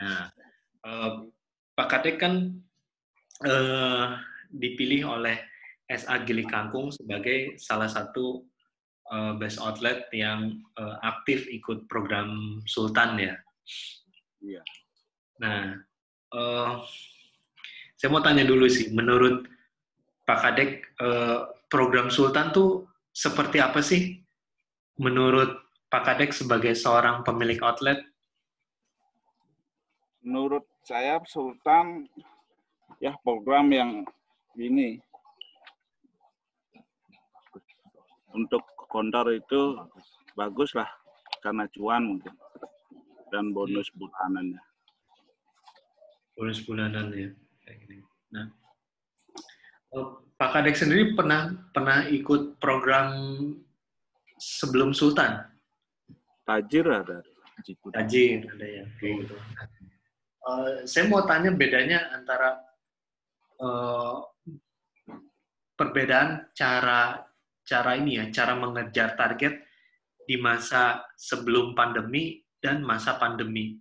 Nah, uh, Pak Kadek kan uh, dipilih oleh SA Gili Kangkung sebagai salah satu uh, best outlet yang uh, aktif ikut program Sultan ya. Iya. Nah, uh, saya mau tanya dulu sih, menurut Pak Kadek, uh, program Sultan tuh seperti apa sih? Menurut Pak Kadek sebagai seorang pemilik outlet? Menurut saya Sultan ya program yang ini untuk kontor itu bagus lah karena cuan mungkin dan bonus bulanannya. Bonus bulanan ya. Nah, oh, Pak Kadek sendiri pernah pernah ikut program sebelum Sultan? Tajir ada. Tajir ada ya. Gitu. Uh, saya mau tanya bedanya antara uh, perbedaan cara cara ini ya, cara mengejar target di masa sebelum pandemi dan masa pandemi.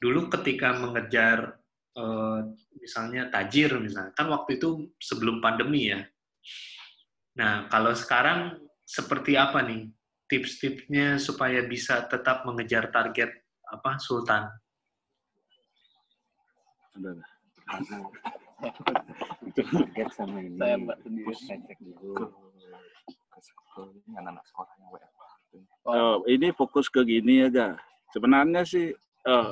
Dulu ketika mengejar uh, misalnya tajir misalnya, kan waktu itu sebelum pandemi ya. Nah, kalau sekarang seperti apa nih tips-tipsnya supaya bisa tetap mengejar target apa Sultan? Target sama ini. Saya mbak sendiri. Cek dulu. anak-anak sekolah yang WFH. Oh, ini fokus ke gini aja. Sebenarnya sih uh,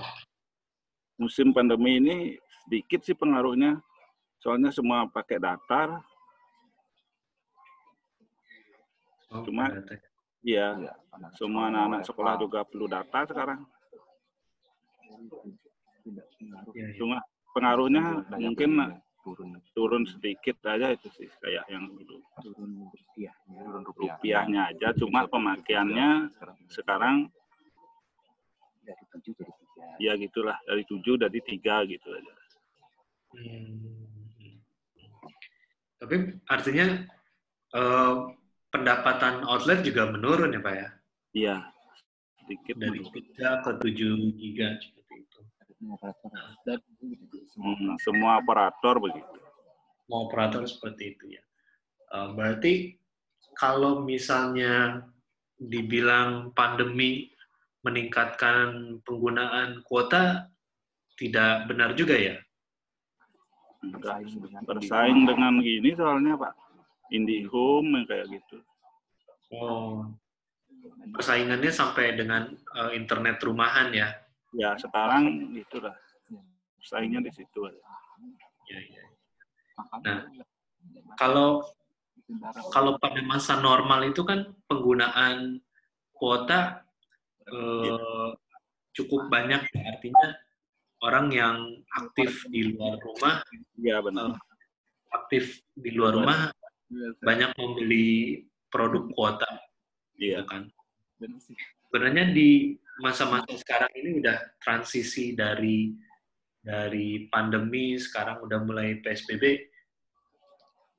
musim pandemi ini sedikit sih pengaruhnya. Soalnya semua pakai datar. Oh, Cuma. Iya, Iya, semua anak-anak sekolah juga perlu data sekarang. Tidak pengaruh. Iya, iya. Cuma pengaruhnya Daya mungkin belinya turun turun sedikit aja itu sih kayak yang dulu. turun rupiah. Turun rupiahnya aja, cuma pemakaiannya sekarang dari tujuh jadi tiga. ya gitulah dari tujuh dari tiga gitu aja. Hmm. Tapi artinya eh, pendapatan outlet juga menurun ya Pak ya? Iya, sedikit Dari menurun. 3 ke 7 giga operator dan semua Hmm, semua operator begitu. Mau operator seperti itu ya. Eh, berarti kalau misalnya dibilang pandemi meningkatkan penggunaan kuota, tidak benar juga ya? Enggak, Bersaing dengan bersaing dengan gini soalnya Pak. IndiHome kayak gitu. Oh, persaingannya sampai dengan eh, internet rumahan ya? Ya sekarang gitu lah. Bersaingnya di situ. Ya, ya. Nah, Kalau kalau pada masa normal itu kan penggunaan kuota eh, cukup banyak ya. artinya orang yang aktif di luar rumah Iya benar. aktif di luar rumah banyak membeli produk kuota Iya. gitu kan sebenarnya di masa-masa sekarang ini udah transisi dari dari pandemi sekarang udah mulai PSBB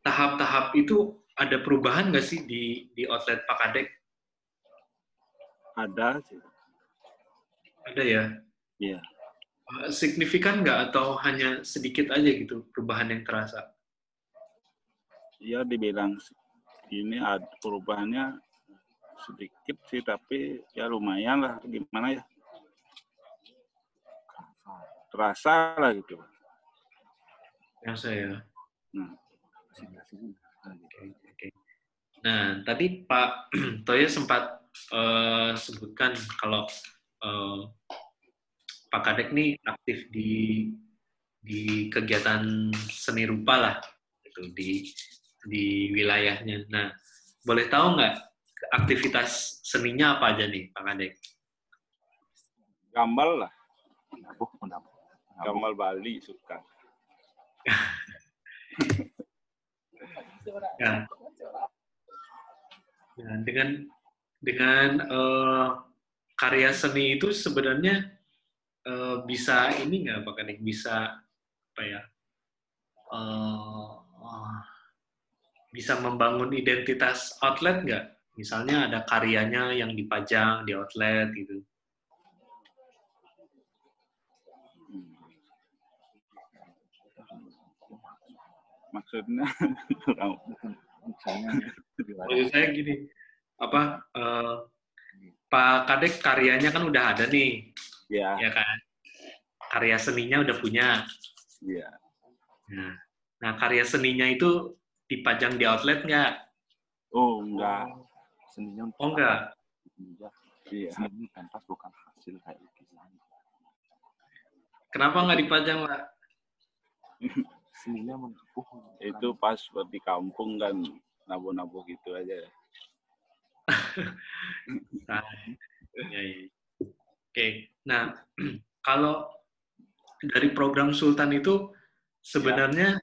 tahap-tahap itu ada perubahan nggak sih di di outlet Pak Kadek Ada sih. ada ya Iya. Eh, signifikan nggak atau hanya sedikit aja gitu perubahan yang terasa Iya dibilang ini perubahannya sedikit sih tapi ya lumayan lah. Gimana ya? Terasa lah gitu. Terasa ya. Nah. Nah, tadi Pak Toya sempat eh, sebutkan kalau eh, Pak Kadek nih aktif di di kegiatan seni rupa lah, gitu di di wilayahnya. Nah, boleh tahu nggak aktivitas seninya apa aja nih, Pak Kadek? gambar lah gambar Bali suka Ya. Nah, dengan dengan eh, karya seni itu sebenarnya eh, bisa ini nggak Pak Kadek bisa apa ya eh, eh, bisa membangun identitas outlet nggak? Misalnya ada karyanya yang dipajang di outlet gitu. Maksudnya, Maksud saya gini, apa uh, Pak Kadek karyanya kan udah ada nih, ya, ya kan? Karya seninya udah punya. ya. Nah, nah karya seninya itu dipajang di outlet nggak? Oh, enggak. Seninya untuk Oh enggak. Iya. Iya. Seni pentas bukan hasil kayak lukisan. Kenapa nggak dipajang, Pak? Seninya menabuh. Itu pas di kampung kan nabu-nabu gitu aja. Nah, ya, ya. Oke, nah kalau dari program Sultan itu sebenarnya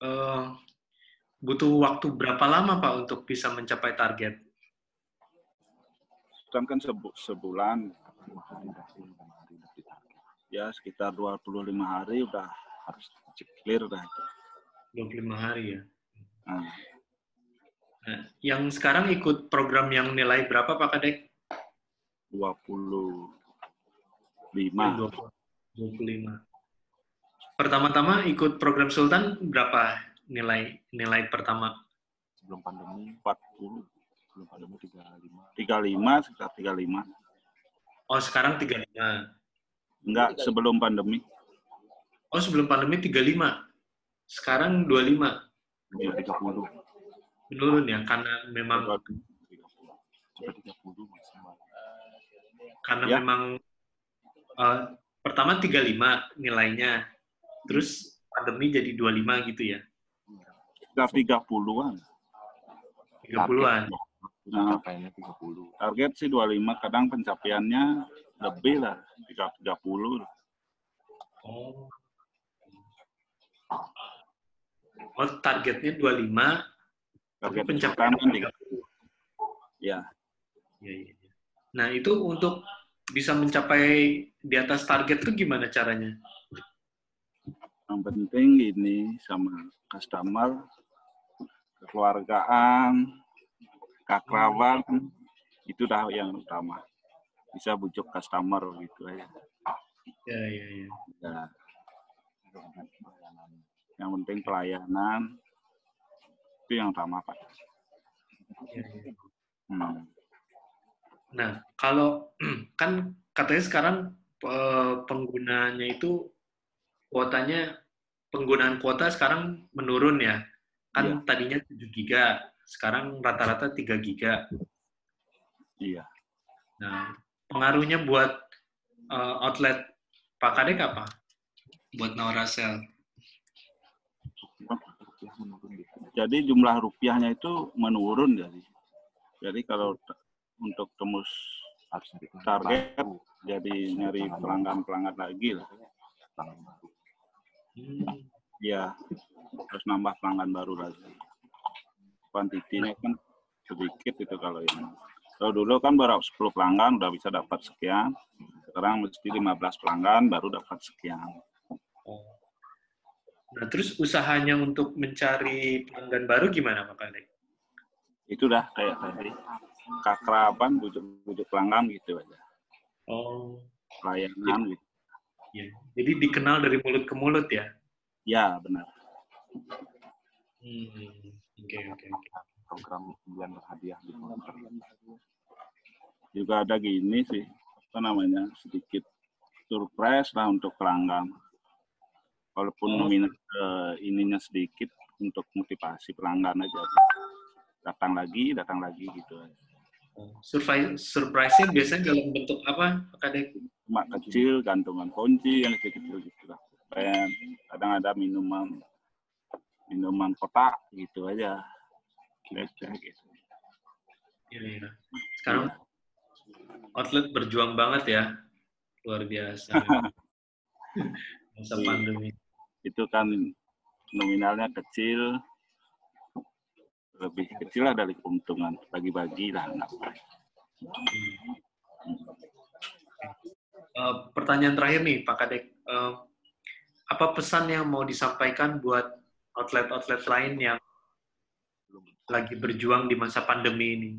eh, butuh waktu berapa lama Pak untuk bisa mencapai target? Kan kan sebu- sebulan, ya sekitar 25 hari udah harus clear dah. itu. 25 hari ya. Nah, Nah, yang sekarang ikut program yang nilai berapa Pak Kadek? 25. 25. Pertama-tama ikut program Sultan berapa nilai nilai pertama? Sebelum pandemi 40. Sebelum pandemi tiga lima 35, sekitar 35. Oh, sekarang 35. Enggak, sebelum pandemi. Oh, sebelum pandemi 35. Sekarang 25. Iya. tiga puluh Menurun ya karena memang sampai tiga puluh maksimal karena Ya. memang eh, pertama 35 nilainya. Terus pandemi jadi 25 gitu ya. Sekitar 30-an. 30-an. Nah. capaiannya tiga puluh Target sih 25, kadang pencapaiannya lebih lah, 30. Oh. Oh, targetnya 25, Target pencapaian pencapaian kan 30. Ya, Iya, iya. iya. Nah, itu untuk bisa mencapai di atas target itu gimana caranya? yang penting ini sama customer, kekeluargaan, kakraban, itu dah yang utama. Bisa bujuk customer gitu aja. Ya, ya, ya. Ya, yang penting pelayanan, itu yang utama Pak. ya, ya. Hmm. Nah, kalau kan katanya sekarang penggunanya itu kuotanya penggunaan kuota sekarang menurun ya. Kan tadinya 7 giga, sekarang rata-rata 3 giga. Iya. Nah, pengaruhnya buat eh, outlet Pak Kadek apa? Buat Naurasel. Jadi jumlah rupiahnya itu menurun jadi. Jadi kalau untuk tembus Target. jadi nyari pelanggan-pelanggan lagi lah. Hmm. Ya, terus nambah pelanggan baru lagi. Kuantitinya kan sedikit itu kalau yang kalau dulu kan baru 10 pelanggan udah bisa dapat sekian. Sekarang mesti 15 pelanggan baru dapat sekian. Nah, terus usahanya untuk mencari pelanggan baru gimana Pak Kadek? Itu dah kayak tadi. Kakraban, bujuk-bujuk pelanggan gitu aja. Oh, Pelayanan gitu. ya. Jadi dikenal dari mulut ke mulut ya? Ya, benar. Hmm. Oke, oke, oke. program pembelian berhadiah di juga ada gini sih apa namanya sedikit surprise lah untuk pelanggan. Walaupun Oh. nominal eh, ininya sedikit untuk motivasi pelanggan aja. Datang lagi datang lagi gitu. Surprise, surprise-nya biasanya dalam bentuk apa, Kadek? cuma kecil gantungan kunci yang kecil-kecil gitu lah. Kadang ada minuman minuman kotak gitu aja Receh gitu. Iya. Sekarang outlet berjuang banget ya, luar biasa. Masa pandemi. itu kan nominalnya kecil lebih kecil lah dari keuntungan bagi-bagi lah nggak apa. Eh, pertanyaan terakhir nih, Pak Kadek. Eh, apa pesan yang mau disampaikan buat outlet-outlet lain yang lagi berjuang di masa pandemi ini?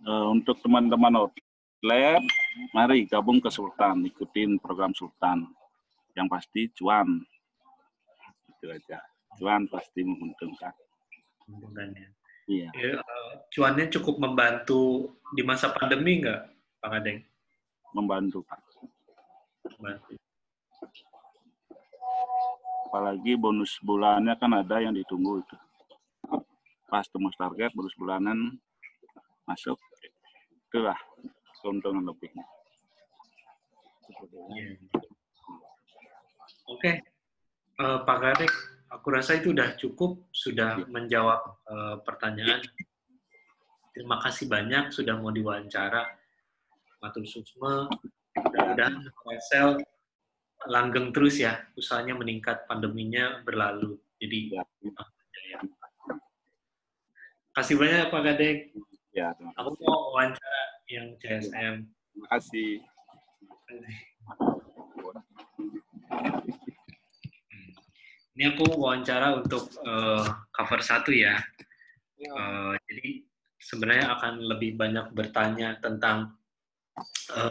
Eh, untuk teman-teman out- lab, mari gabung ke Sultan, ikutin program Sultan. Yang pasti cuan. Itu aja. Cuan pasti menguntungkan. Menguntungkan ya. Iya. Ya, eh, cuannya cukup membantu di masa pandemi nggak, Pak Adeng? Membantu, Pak. Membantu. Apalagi bonus bulannya kan ada yang ditunggu itu. Pas tembus target, bonus bulanan masuk. Itulah keuntungan lebihnya. Iya. Oke, Eh, Pak Gadek, aku rasa itu sudah cukup, sudah menjawab eh, pertanyaan. Terima kasih banyak sudah mau diwawancara. Matur Suksma, mudah-mudahan langgeng terus ya, usahanya meningkat, pandeminya berlalu. Jadi, Ya, ya. Kasih banyak Pak Gadek. ya terima Aku mau wawancara yang CSM. Terima kasih. Ini aku wawancara untuk eh, cover satu ya. Eh, jadi sebenarnya akan lebih banyak bertanya tentang eh,